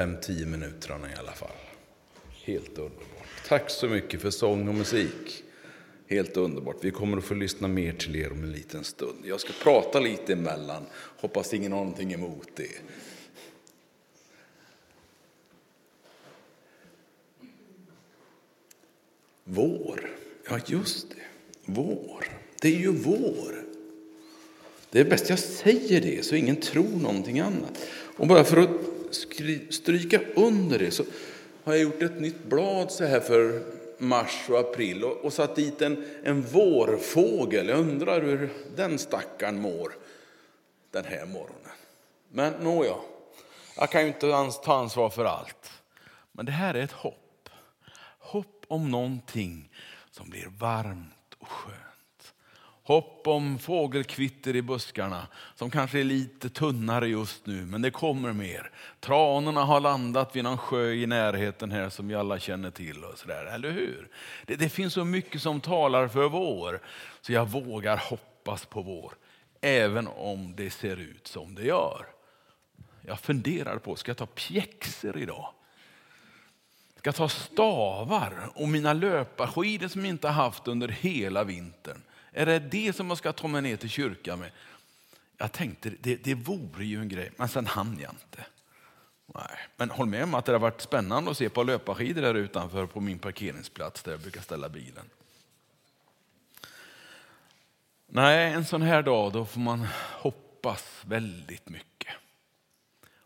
5-10 minuterna i alla fall. Helt underbart. Tack så mycket för sång och musik. Helt underbart. Vi kommer att få lyssna mer till er om en liten stund. Jag ska prata lite emellan. Hoppas ingen har någonting emot det. Vår. Ja, just det. Vår. Det är ju vår. Det är bäst jag säger det så ingen tror någonting annat. Och bara för att stryka under det så har jag gjort ett nytt blad så här för mars och april och, och satt dit en, en vårfågel. Jag undrar hur den stackaren mår den här morgonen. Men nåja, jag kan ju inte ens ta ansvar för allt. Men det här är ett hopp. Hopp om någonting som blir varmt och skönt. Hopp om fågelkvitter i buskarna som kanske är lite tunnare just nu, men det kommer mer. Tranorna har landat vid någon sjö i närheten här som vi alla känner till. och så där, Eller hur? Det, det finns så mycket som talar för vår, så jag vågar hoppas på vår. Även om det ser ut som det gör. Jag funderar på, ska jag ta pjäxor idag? Ska jag ta stavar och mina löparskidor som jag inte haft under hela vintern? Är det det som jag ska ta mig ner till kyrkan med? Jag tänkte det, det vore ju en grej, men sen hann jag inte. Nej. Men håll med om att det har varit spännande att se på löparskidor där utanför på min parkeringsplats där jag brukar ställa bilen. Nej, en sån här dag då får man hoppas väldigt mycket.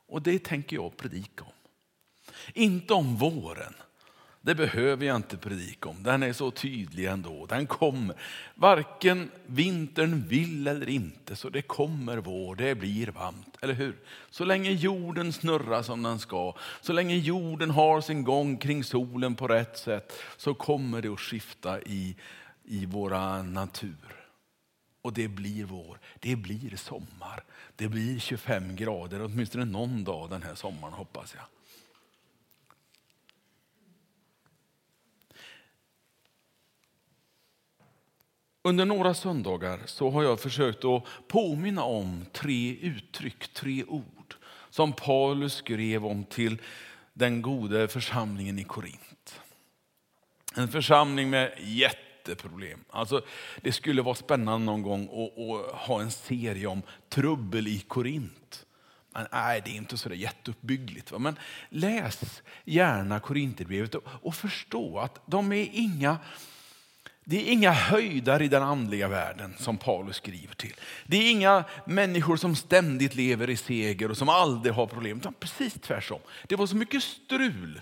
Och det tänker jag predika om. Inte om våren, det behöver jag inte predika om. Den är så tydlig ändå. Den kommer. Varken vintern vill eller inte, så det kommer vår. Det blir varmt, eller hur? Så länge jorden snurrar som den ska, så länge jorden har sin gång kring solen på rätt sätt, så kommer det att skifta i, i våra natur. Och det blir vår. Det blir sommar. Det blir 25 grader, åtminstone någon dag den här sommaren hoppas jag. Under några söndagar så har jag försökt att påminna om tre uttryck, tre ord som Paulus skrev om till den gode församlingen i Korint. En församling med jätteproblem. Alltså, det skulle vara spännande någon gång att, att ha en serie om trubbel i Korint. Men nej, det är inte så jätteuppbyggligt. Va? Men läs gärna Korinthierbrevet och, och förstå att de är inga det är inga höjdar i den andliga världen som Paulus skriver till. Det är inga människor som ständigt lever i seger och som aldrig har problem. Utan precis tvärtom. Det var så mycket strul.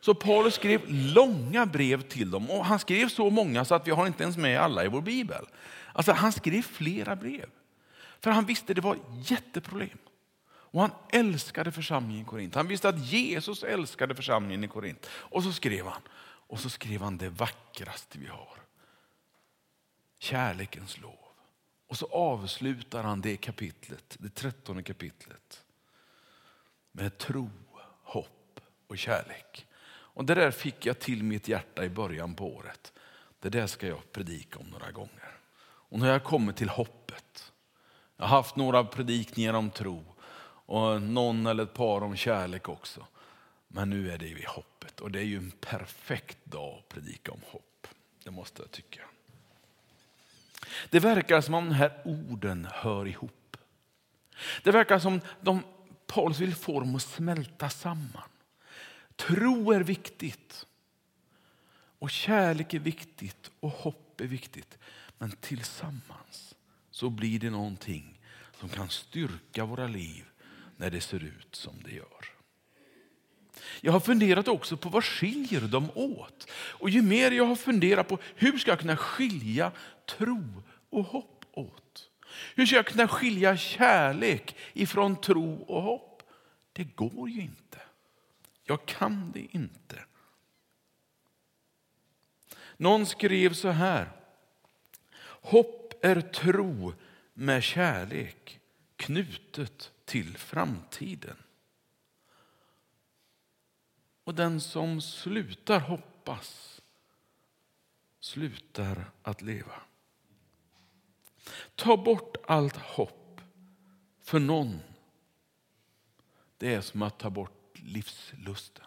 Så Paulus skrev långa brev till dem. Och han skrev så många så att vi har inte ens med alla i vår bibel. Alltså han skrev flera brev. För han visste att det var jätteproblem. Och han älskade församlingen i Korint. Han visste att Jesus älskade församlingen i Korint. Och så skrev han. Och så skrev han det vackraste vi har kärlekens lov. Och så avslutar han det kapitlet, det trettonde kapitlet med tro, hopp och kärlek. Och det där fick jag till mitt hjärta i början på året. Det där ska jag predika om några gånger. Och nu har jag kommit till hoppet. Jag har haft några predikningar om tro och någon eller ett par om kärlek också. Men nu är det vid hoppet och det är ju en perfekt dag att predika om hopp. Det måste jag tycka. Det verkar som om de här orden hör ihop. Det verkar som de Paulus vill få dem att smälta samman. Tro är viktigt. Och kärlek är viktigt och hopp är viktigt. Men tillsammans så blir det någonting som kan styrka våra liv när det ser ut som det gör. Jag har funderat också på vad skiljer dem åt. Och ju mer jag har funderat på hur ska jag kunna skilja tro och hopp åt? Hur ska jag kunna skilja kärlek ifrån tro och hopp? Det går ju inte. Jag kan det inte. Någon skrev så här. Hopp är tro med kärlek knutet till framtiden. Och den som slutar hoppas slutar att leva. Ta bort allt hopp för någon. Det är som att ta bort livslusten.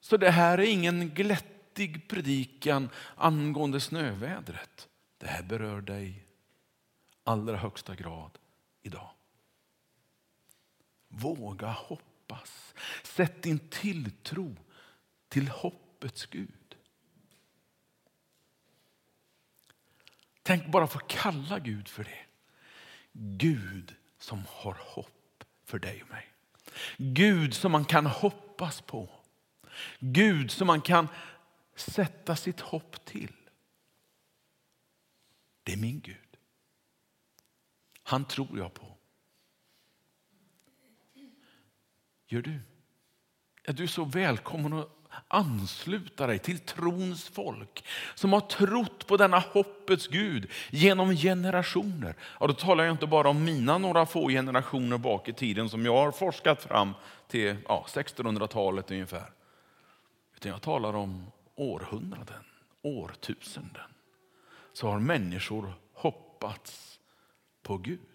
Så det här är ingen glättig predikan angående snövädret. Det här berör dig allra högsta grad idag. Våga hoppas. Sätt din tilltro till hoppets Gud. Tänk bara få kalla Gud för det. Gud som har hopp för dig och mig. Gud som man kan hoppas på. Gud som man kan sätta sitt hopp till. Det är min Gud. Han tror jag på. Gör du? Är du så välkommen att ansluta dig till trons folk som har trott på denna hoppets Gud genom generationer. Och då talar jag inte bara om mina några få generationer bak i tiden som jag har forskat fram till ja, 1600-talet ungefär. Utan jag talar om århundraden, årtusenden. Så har människor hoppats på Gud.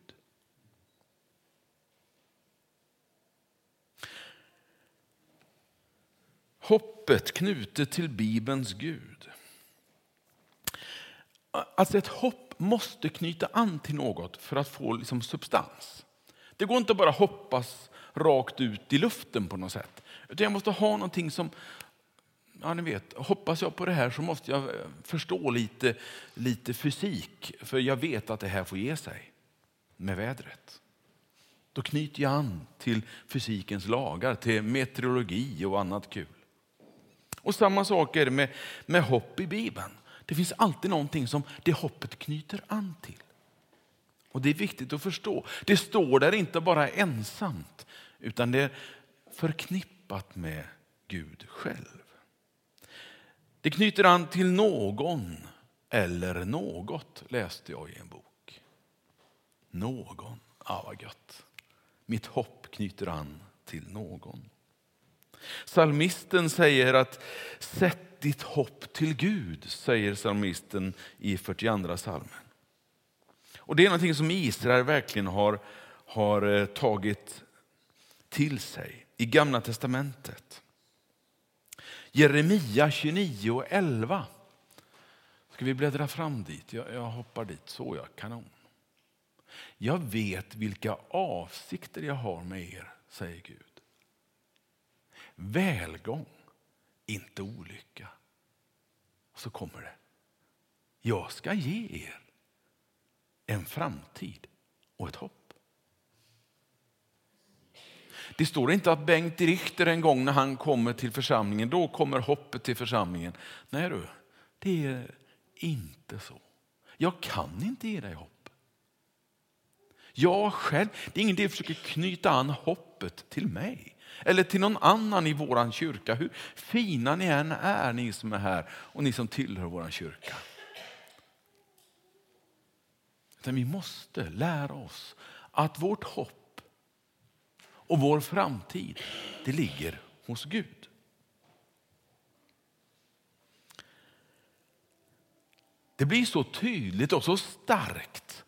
Hoppet knutet till Bibelns Gud. Alltså ett hopp måste knyta an till något för att få liksom substans. Det går inte att bara hoppas rakt ut i luften på något sätt. Utan jag måste ha någonting som, ja ni vet, hoppas jag på det här så måste jag eh, förstå lite, lite fysik. För jag vet att det här får ge sig med vädret. Då knyter jag an till fysikens lagar, till meteorologi och annat kul. Och samma sak är det med, med hopp i Bibeln. Det finns alltid någonting som det hoppet knyter an till. Och Det är viktigt att förstå. Det står där inte bara ensamt, utan det är förknippat med Gud själv. Det knyter an till någon eller något, läste jag i en bok. Någon, ja vad gött. Mitt hopp knyter an till någon. Salmisten säger att sätt ditt hopp till Gud, säger salmisten i 42 salmen. Och Det är någonting som Israel verkligen har, har eh, tagit till sig i Gamla testamentet. Jeremia 29 och 11. Ska vi bläddra fram dit? Jag, jag hoppar dit. Så ja, kanon. Jag vet vilka avsikter jag har med er, säger Gud välgång, inte olycka. Och så kommer det. Jag ska ge er en framtid och ett hopp. Det står inte att Bengt Richter en gång när han kommer till församlingen, då kommer hoppet till församlingen. Nej du, det är inte så. Jag kan inte ge dig hopp. Jag själv, det är ingen idé att försöka knyta an hoppet till mig eller till någon annan i vår kyrka. Hur fina ni än är, ni som är här och ni som tillhör vår kyrka. Utan vi måste lära oss att vårt hopp och vår framtid, det ligger hos Gud. Det blir så tydligt och så starkt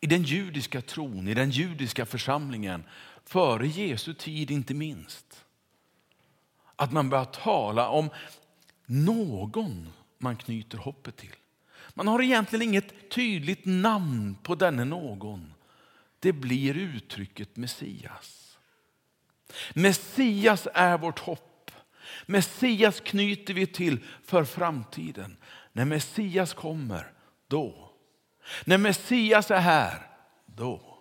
i den judiska tron, i den judiska församlingen före Jesu tid inte minst. Att man börjar tala om någon man knyter hoppet till. Man har egentligen inget tydligt namn på denne någon. Det blir uttrycket Messias. Messias är vårt hopp. Messias knyter vi till för framtiden. När Messias kommer, då. När Messias är här, då.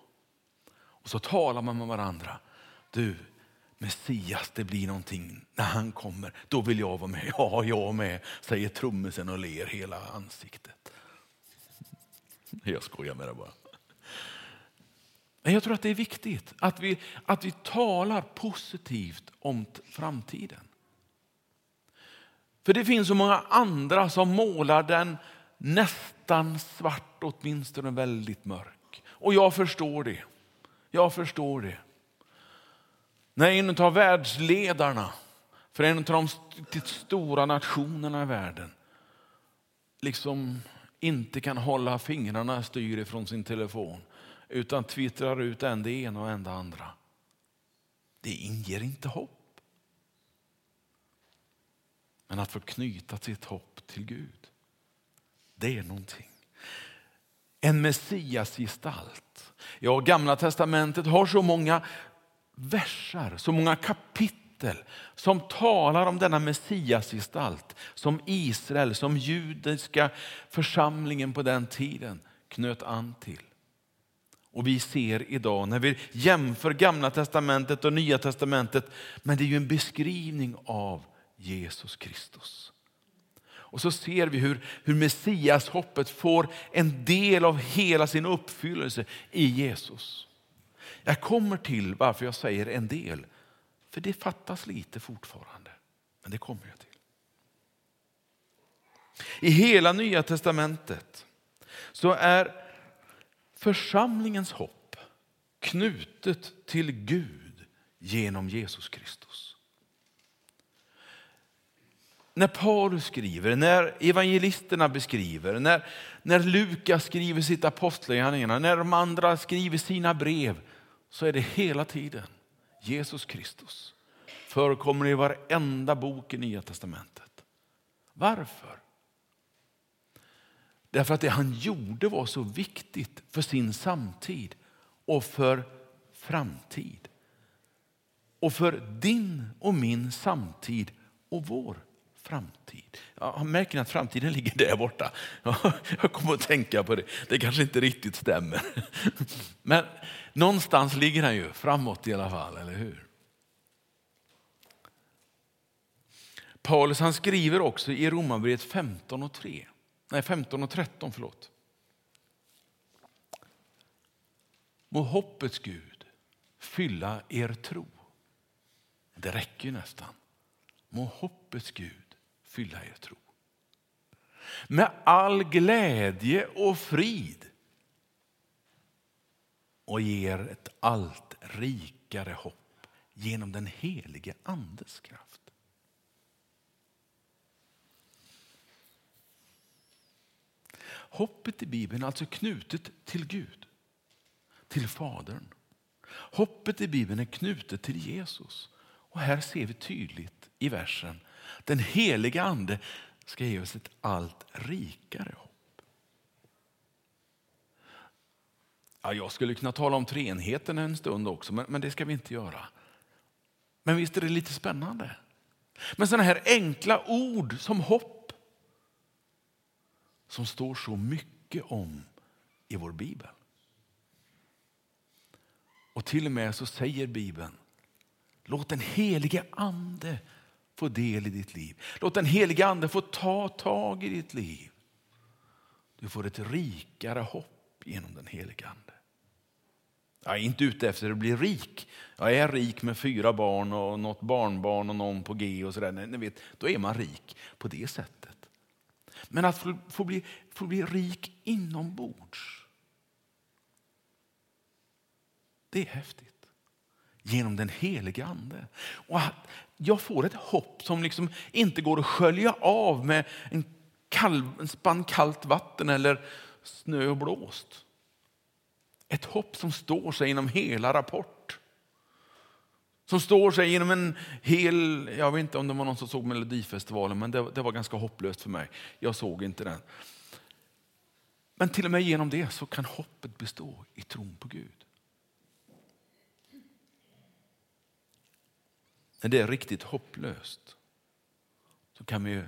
Och så talar man med varandra. Du, Messias, det blir någonting när han kommer. Då vill jag vara med. Ja, jag med, säger trummisen och ler hela ansiktet. Jag skojar med det bara. Men jag tror att det är viktigt att vi, att vi talar positivt om framtiden. För det finns så många andra som målar den nästan svart, åtminstone väldigt mörk. Och jag förstår det. Jag förstår det. När en av världsledarna för en av de stora nationerna i världen liksom inte kan hålla fingrarna styr ifrån sin telefon utan twittrar ut en det ena och en det andra. det inger inte hopp. Men att få knyta sitt hopp till Gud, det är någonting. En messiasgestalt. Ja, Gamla testamentet har så många versar, så många kapitel som talar om denna messiasgestalt som Israel, som judiska församlingen på den tiden knöt an till. Och vi ser idag när vi jämför gamla testamentet och nya testamentet, men det är ju en beskrivning av Jesus Kristus. Och så ser vi hur, hur Messias hoppet får en del av hela sin uppfyllelse i Jesus. Jag kommer till varför jag säger en del, för det fattas lite fortfarande. Men det kommer jag till. I hela nya testamentet så är församlingens hopp knutet till Gud genom Jesus Kristus. När Paulus skriver, när evangelisterna beskriver, när, när Lukas skriver sitt apostlagärningarna, när de andra skriver sina brev, så är det hela tiden Jesus Kristus. Förekommer i varenda bok i Nya Testamentet. Varför? Därför att det han gjorde var så viktigt för sin samtid och för framtid. Och för din och min samtid och vår framtid. Ja, märker att framtiden ligger där borta. Jag kommer att tänka på det. Det kanske inte riktigt stämmer. Men någonstans ligger den ju framåt i alla fall, eller hur? Paulus han skriver också i Romarbrevet 15 och 3 Nej, 15 och 13, förlåt. Må hoppets Gud fylla er tro. Det räcker ju nästan. Må hoppets Gud fylla er tro. Med all glädje och frid och ger ett allt rikare hopp genom den helige Andes kraft. Hoppet i Bibeln är alltså knutet till Gud, till Fadern. Hoppet i Bibeln är knutet till Jesus. Och här ser vi tydligt i versen, den heliga ande ska ge oss ett allt rikare hopp. Ja, jag skulle kunna tala om treenheten en stund också, men, men det ska vi inte göra. Men visst är det lite spännande? Men sådana här enkla ord som hopp som står så mycket om i vår bibel. Och till och med så säger Bibeln, låt den helige ande få del i ditt liv. Låt den helige ande få ta tag i ditt liv. Du får ett rikare hopp genom den helige ande. Jag är inte ute efter att bli rik. Jag är rik med fyra barn och något barnbarn och någon på G och sådär. Ni vet, då är man rik på det sättet. Men att få, få, bli, få bli rik inombords. Det är häftigt. Genom den helige Ande. Och att jag får ett hopp som liksom inte går att skölja av med en, kalv, en spann kallt vatten eller snö och blåst. Ett hopp som står sig inom hela rapport. Som står sig genom en hel, jag vet inte om det var någon som såg Melodifestivalen, men det, det var ganska hopplöst för mig. Jag såg inte den. Men till och med genom det så kan hoppet bestå i tron på Gud. När det är riktigt hopplöst så kan vi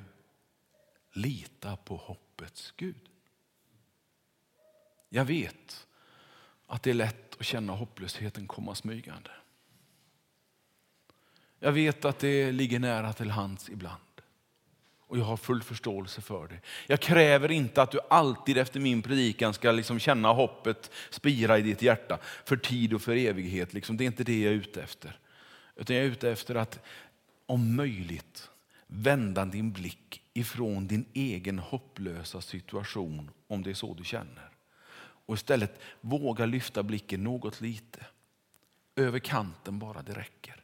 lita på hoppets Gud. Jag vet att det är lätt att känna hopplösheten komma smygande. Jag vet att det ligger nära till hands ibland. Och jag har full förståelse för det. Jag kräver inte att du alltid efter min predikan ska liksom känna hoppet spira i ditt hjärta för tid och för evighet. Liksom. Det är inte det jag är ute efter. Utan jag är ute efter att om möjligt vända din blick ifrån din egen hopplösa situation, om det är så du känner. Och istället våga lyfta blicken något lite. Över kanten bara det räcker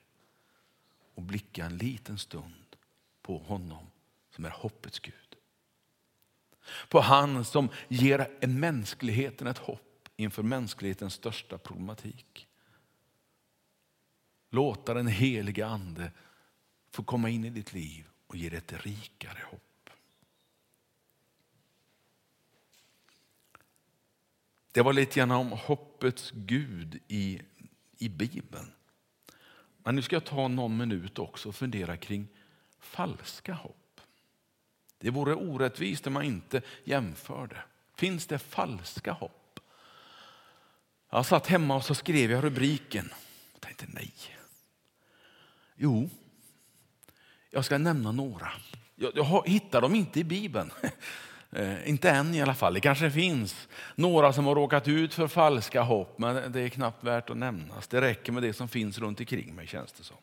och blicka en liten stund på honom som är hoppets Gud. På han som ger mänskligheten ett hopp inför mänsklighetens största problematik låta den heliga ande få komma in i ditt liv och ge dig ett rikare hopp. Det var lite grann om hoppets Gud i, i Bibeln. Men nu ska jag ta någon minut också och fundera kring falska hopp. Det vore orättvist om man inte jämförde. Finns det falska hopp? Jag satt hemma och så skrev jag rubriken. Jag tänkte nej. Jo, jag ska nämna några. Jag, jag hittar dem inte i Bibeln. Eh, inte än i alla fall. Det kanske finns några som har råkat ut för falska hopp, men det är knappt värt att nämnas. Det räcker med det som finns runt omkring mig känns det som.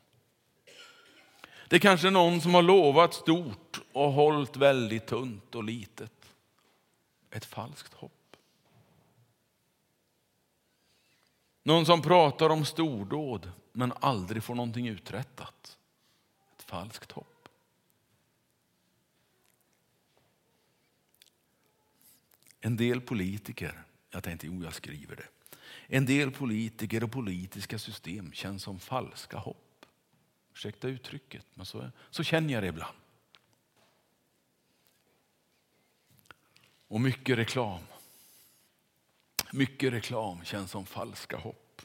Det är kanske någon som har lovat stort och hållit väldigt tunt och litet. Ett falskt hopp. Någon som pratar om stordåd men aldrig får någonting uträttat. Ett falskt hopp. En del politiker, jag tänkte jo jag skriver det. En del politiker och politiska system känns som falska hopp. Ursäkta uttrycket, men så, så känner jag det ibland. Och mycket reklam. Mycket reklam känns som falska hopp.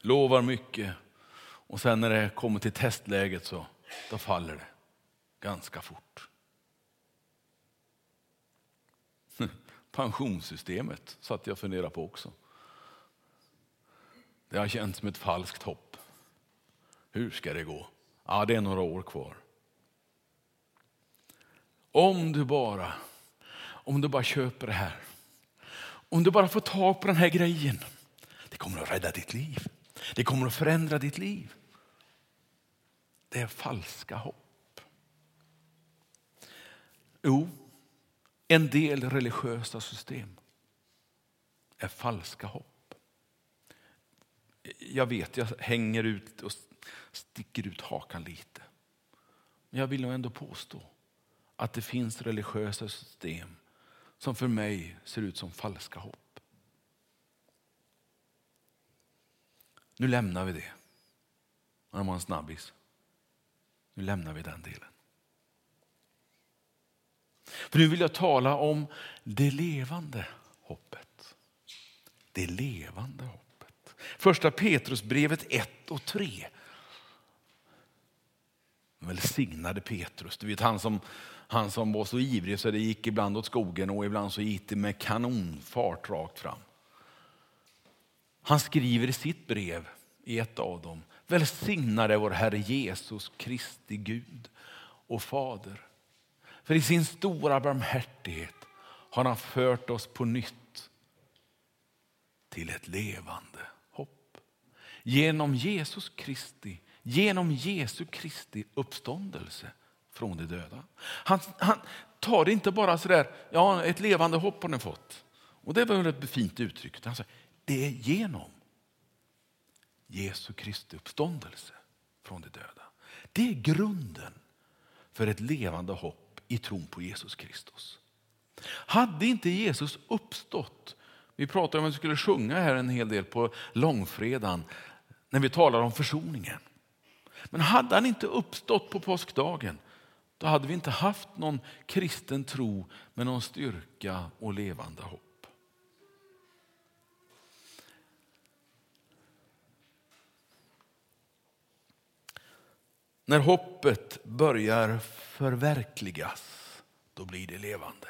Lovar mycket och sen när det kommer till testläget så då faller det ganska fort. Pensionssystemet satt jag och funderade på också. Det har känts som ett falskt hopp. Hur ska det gå? Ja, det är några år kvar. Om du bara, om du bara köper det här. Om du bara får tag på den här grejen. Det kommer att rädda ditt liv. Det kommer att förändra ditt liv. Det är falska hopp. Jo, en del religiösa system är falska hopp. Jag vet, jag hänger ut och sticker ut hakan lite. Men jag vill nog ändå påstå att det finns religiösa system som för mig ser ut som falska hopp. Nu lämnar vi det. Det var en snabbis. Nu lämnar vi den delen. För nu vill jag tala om det levande hoppet. Det levande hoppet. Första Petrusbrevet 1 och 3. Välsignade Petrus, du vet han som, han som var så ivrig så det gick ibland åt skogen och ibland så gick det med kanonfart rakt fram. Han skriver i sitt brev, i ett av dem, välsignade vår Herre Jesus Kristi Gud och Fader för i sin stora barmhärtighet har han fört oss på nytt till ett levande hopp. Genom Jesus Kristi, genom Jesu Kristi uppståndelse från de döda. Han, han tar det inte bara sådär, ja ett levande hopp har ni fått. Och det var ett fint uttryck. Han säger, det är genom Jesu Kristi uppståndelse från de döda. Det är grunden för ett levande hopp i tron på Jesus Kristus. Hade inte Jesus uppstått, vi pratade om att vi skulle sjunga här en hel del på långfredagen när vi talar om försoningen. Men hade han inte uppstått på påskdagen, då hade vi inte haft någon kristen tro med någon styrka och levande hopp. När hoppet börjar förverkligas, då blir det levande.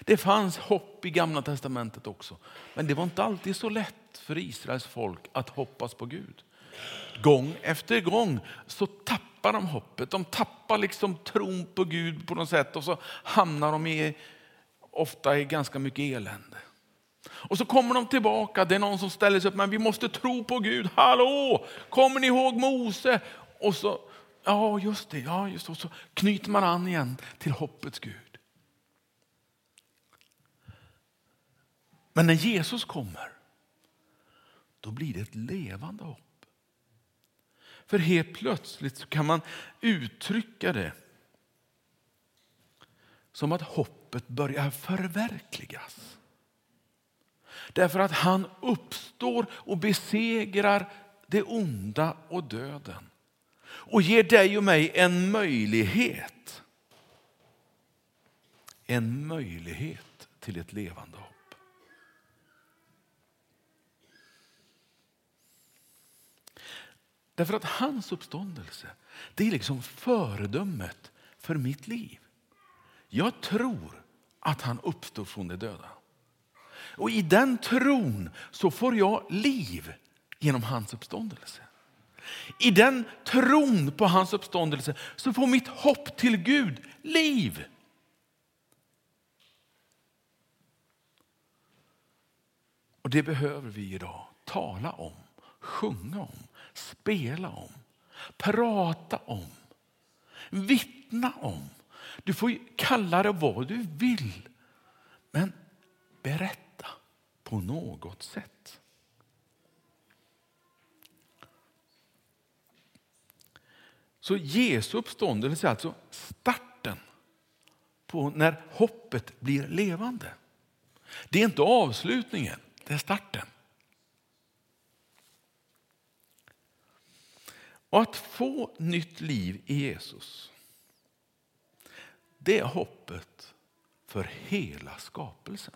Det fanns hopp i Gamla testamentet också, men det var inte alltid så lätt för Israels folk att hoppas på Gud. Gång efter gång så tappar de hoppet. De tappar liksom tron på Gud på något sätt och så hamnar de i, ofta i ganska mycket elände. Och så kommer de tillbaka, det är någon som ställer sig upp, men vi måste tro på Gud. Hallå, kommer ni ihåg Mose? Och så, ja just det, ja just det. Och så knyter man an igen till hoppets Gud. Men när Jesus kommer, då blir det ett levande hopp. För helt plötsligt så kan man uttrycka det som att hoppet börjar förverkligas. Därför att han uppstår och besegrar det onda och döden. Och ger dig och mig en möjlighet. En möjlighet till ett levande hopp. Därför att hans uppståndelse, det är liksom föredömet för mitt liv. Jag tror att han uppstår från de döda. Och i den tron så får jag liv genom hans uppståndelse. I den tron på hans uppståndelse så får mitt hopp till Gud liv. Och det behöver vi idag tala om, sjunga om, spela om, prata om, vittna om. Du får kalla det vad du vill, men berätta på något sätt. Så Jesu uppståndelse är alltså starten på när hoppet blir levande. Det är inte avslutningen, det är starten. Och att få nytt liv i Jesus, det är hoppet för hela skapelsen.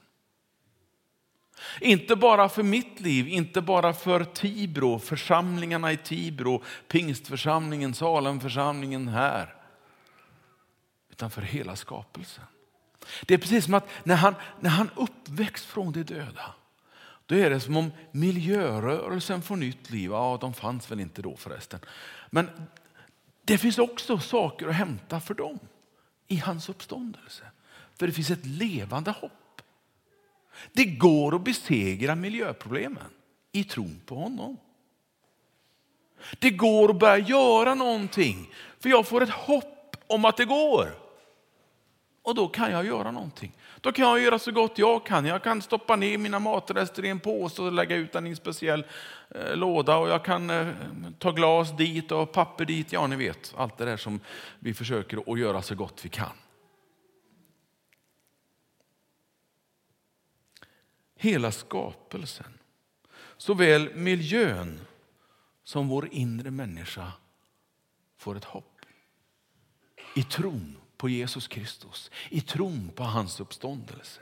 Inte bara för mitt liv, inte bara för Tibro, församlingarna i Tibro, pingstförsamlingen, Salemförsamlingen här. Utan för hela skapelsen. Det är precis som att när han, när han uppväcks från de döda, då är det som om miljörörelsen får nytt liv. Ja, de fanns väl inte då förresten. Men det finns också saker att hämta för dem i hans uppståndelse. För det finns ett levande hopp. Det går att besegra miljöproblemen i tron på honom. Det går att börja göra någonting, för jag får ett hopp om att det går. Och då kan jag göra någonting. Då kan jag göra så gott jag kan. Jag kan stoppa ner mina matrester i en påse och lägga ut den i en speciell eh, låda. Och jag kan eh, ta glas dit och papper dit. Ja, ni vet, allt det där som vi försöker att göra så gott vi kan. Hela skapelsen, såväl miljön som vår inre människa får ett hopp i tron på Jesus Kristus, i tron på hans uppståndelse.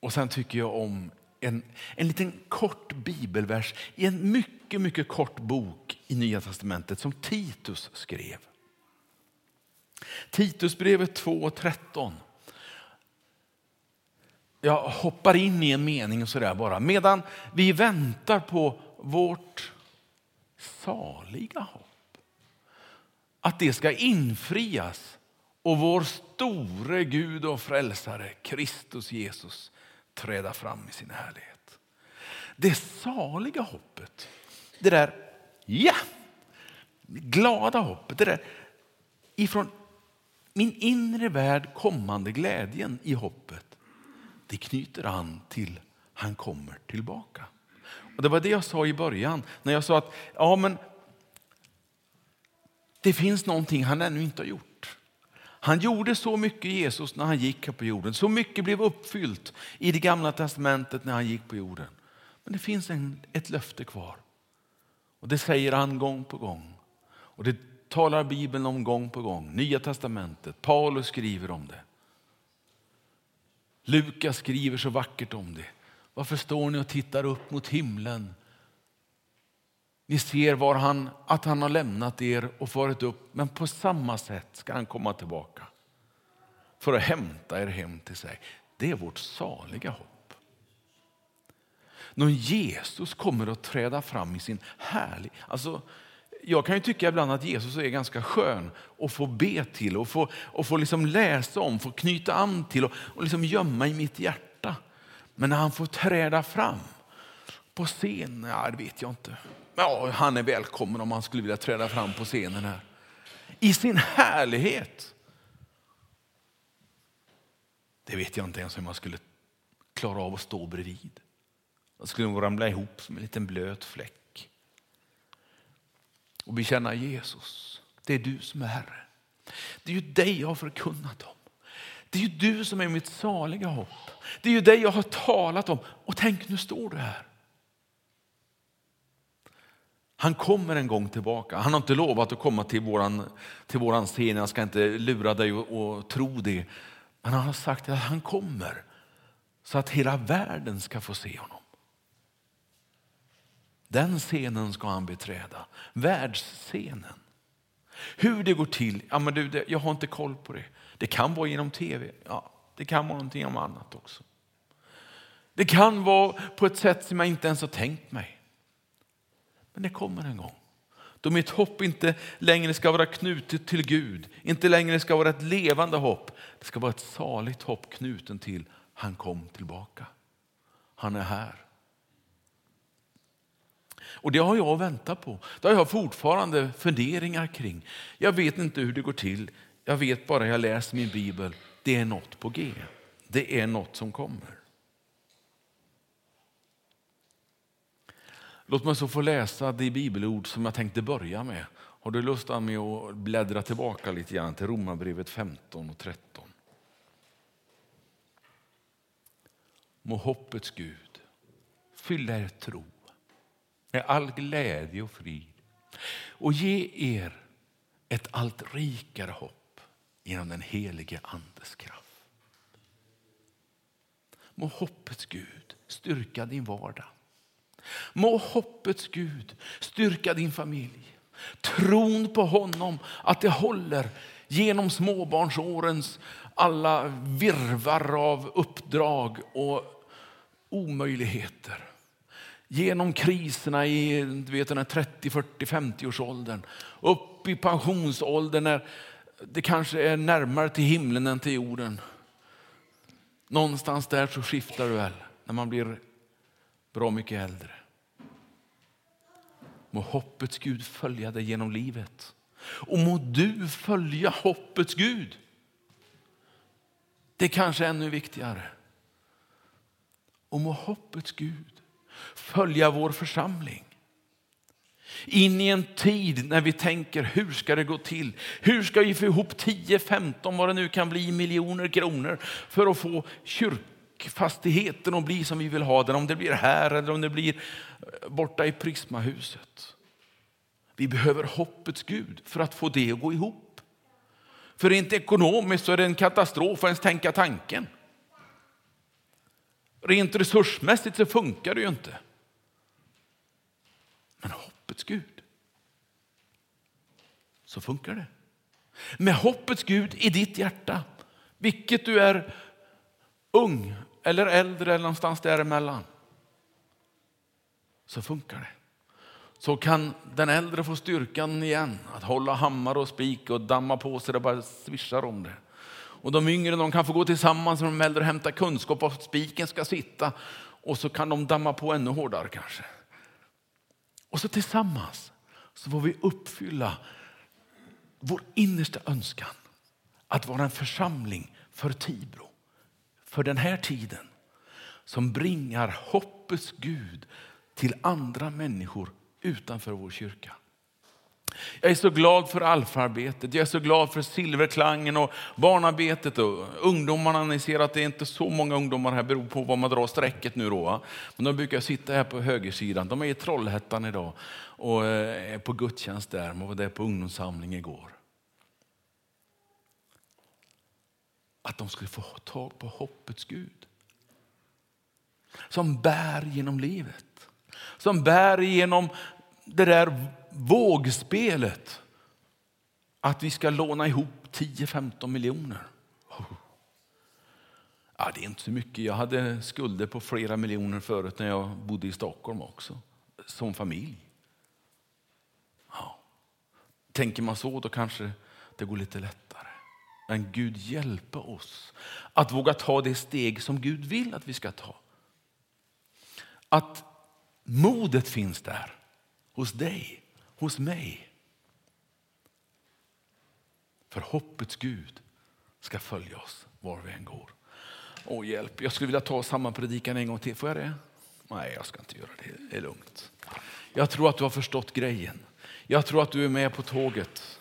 Och sen tycker jag om en, en liten kort bibelvers i en mycket, mycket kort bok i Nya Testamentet som Titus skrev. Titusbrevet 2.13. Jag hoppar in i en mening sådär bara. Medan vi väntar på vårt saliga hopp att det ska infrias och vår store Gud och frälsare Kristus Jesus träda fram i sin härlighet. Det saliga hoppet, det där ja, glada hoppet, det där ifrån min inre värld kommande glädjen i hoppet, det knyter an till han kommer tillbaka. Och Det var det jag sa i början, när jag sa att ja, men det finns någonting han ännu inte har gjort. Han gjorde så mycket Jesus när han gick här på jorden. Så mycket blev uppfyllt i det gamla testamentet när han gick på jorden. Men det finns en, ett löfte kvar. Och Det säger han gång på gång. Och Det talar Bibeln om gång på gång. Nya testamentet, Paulus skriver om det. Lukas skriver så vackert om det. Varför står ni och tittar upp mot himlen ni ser var han, att han har lämnat er och farit upp, men på samma sätt ska han komma tillbaka för att hämta er hem till sig. Det är vårt saliga hopp. När Jesus kommer att träda fram i sin härliga... Alltså, jag kan ju tycka ibland att Jesus är ganska skön att få be till och få, och få liksom läsa om, få knyta an till och, och liksom gömma i mitt hjärta. Men när han får träda fram på scen, ja, det vet jag inte. Ja, han är välkommen om han skulle vilja träda fram på scenen här. I sin härlighet. Det vet jag inte ens hur man skulle klara av att stå bredvid. Jag skulle nog ramla ihop som en liten blöt fläck. Och bekänna Jesus, det är du som är Herre. Det är ju dig jag har förkunnat om. Det är ju du som är mitt saliga hopp. Det är ju dig jag har talat om. Och tänk, nu står du här. Han kommer en gång tillbaka. Han har inte lovat att komma till våran, till våran scen. Jag ska inte lura dig och, och tro det. Men han har sagt att han kommer så att hela världen ska få se honom. Den scenen ska han beträda, världsscenen. Hur det går till, ja, men du, det, jag har inte koll på det. Det kan vara genom tv, ja, det kan vara någonting annat också. Det kan vara på ett sätt som jag inte ens har tänkt mig. Men det kommer en gång. Då mitt hopp inte längre ska vara knutet till Gud, inte längre ska vara ett levande hopp. Det ska vara ett saligt hopp knuten till han kom tillbaka. Han är här. Och det har jag väntat på. Det har jag fortfarande funderingar kring. Jag vet inte hur det går till. Jag vet bara jag läser min bibel. Det är något på G. Det är något som kommer. Låt mig så få läsa det bibelord som jag tänkte börja med. Har du lust med att bläddra tillbaka lite grann till Romarbrevet 15 och 13? Må hoppets Gud fylla er tro med all glädje och frid och ge er ett allt rikare hopp genom den helige Andes kraft. Må hoppets Gud styrka din vardag. Må hoppets Gud styrka din familj. Tron på honom, att det håller genom småbarnsårens alla virvar av uppdrag och omöjligheter genom kriserna i du vet, den 30, 40, 50 årsåldern upp i pensionsåldern när det kanske är närmare till himlen än till jorden. Någonstans där så skiftar du väl när man blir bra mycket äldre. Må hoppets Gud följa dig genom livet. Och må du följa hoppets Gud. Det är kanske ännu viktigare. Och må hoppets Gud följa vår församling. In i en tid när vi tänker hur ska det gå till? Hur ska vi få ihop 10, 15, vad det nu kan bli, miljoner kronor för att få kyrkan fastigheten att bli som vi vill ha den. Om det blir här eller om det blir eh, borta i Prismahuset. Vi behöver hoppets Gud för att få det att gå ihop. För rent ekonomiskt så är det en katastrof att ens tänka tanken. Rent resursmässigt så funkar det ju inte. Men hoppets Gud, så funkar det. Med hoppets Gud i ditt hjärta, vilket du är ung eller äldre eller någonstans däremellan, så funkar det. Så kan den äldre få styrkan igen att hålla hammare och spik och damma på sig det bara svischar om det. Och de yngre de kan få gå tillsammans med de äldre och hämta kunskap om spiken ska sitta. Och så kan de damma på ännu hårdare kanske. Och så tillsammans så får vi uppfylla vår innersta önskan att vara en församling för Tibro, för den här tiden som bringar hoppets Gud till andra människor utanför vår kyrka. Jag är så glad för alfarbetet, jag är så glad för silverklangen och barnarbetet och ungdomarna. Ni ser att det är inte så många ungdomar här, beror på var man drar strecket nu då. Men de brukar sitta här på högersidan. De är i Trollhättan idag och eh, är på gudstjänst där. De var där på ungdomssamling igår. Att de skulle få tag på hoppets Gud. Som bär genom livet. Som bär genom det där vågspelet att vi ska låna ihop 10-15 miljoner. Ja, det är inte så mycket. Jag hade skulder på flera miljoner förut när jag bodde i Stockholm också, som familj. Ja. Tänker man så, då kanske det går lite lättare. Men Gud hjälper oss att våga ta det steg som Gud vill att vi ska ta. Att modet finns där hos dig hos mig. För hoppets Gud ska följa oss var vi än går. Åh hjälp, jag skulle vilja ta samma predikan en gång till. Får jag det? Nej, jag ska inte göra det. Det är lugnt. Jag tror att du har förstått grejen. Jag tror att du är med på tåget.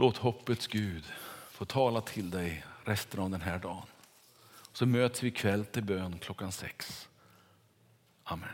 Låt hoppets Gud få tala till dig resten av den här dagen. Så möts vi ikväll till bön klockan sex. Amen.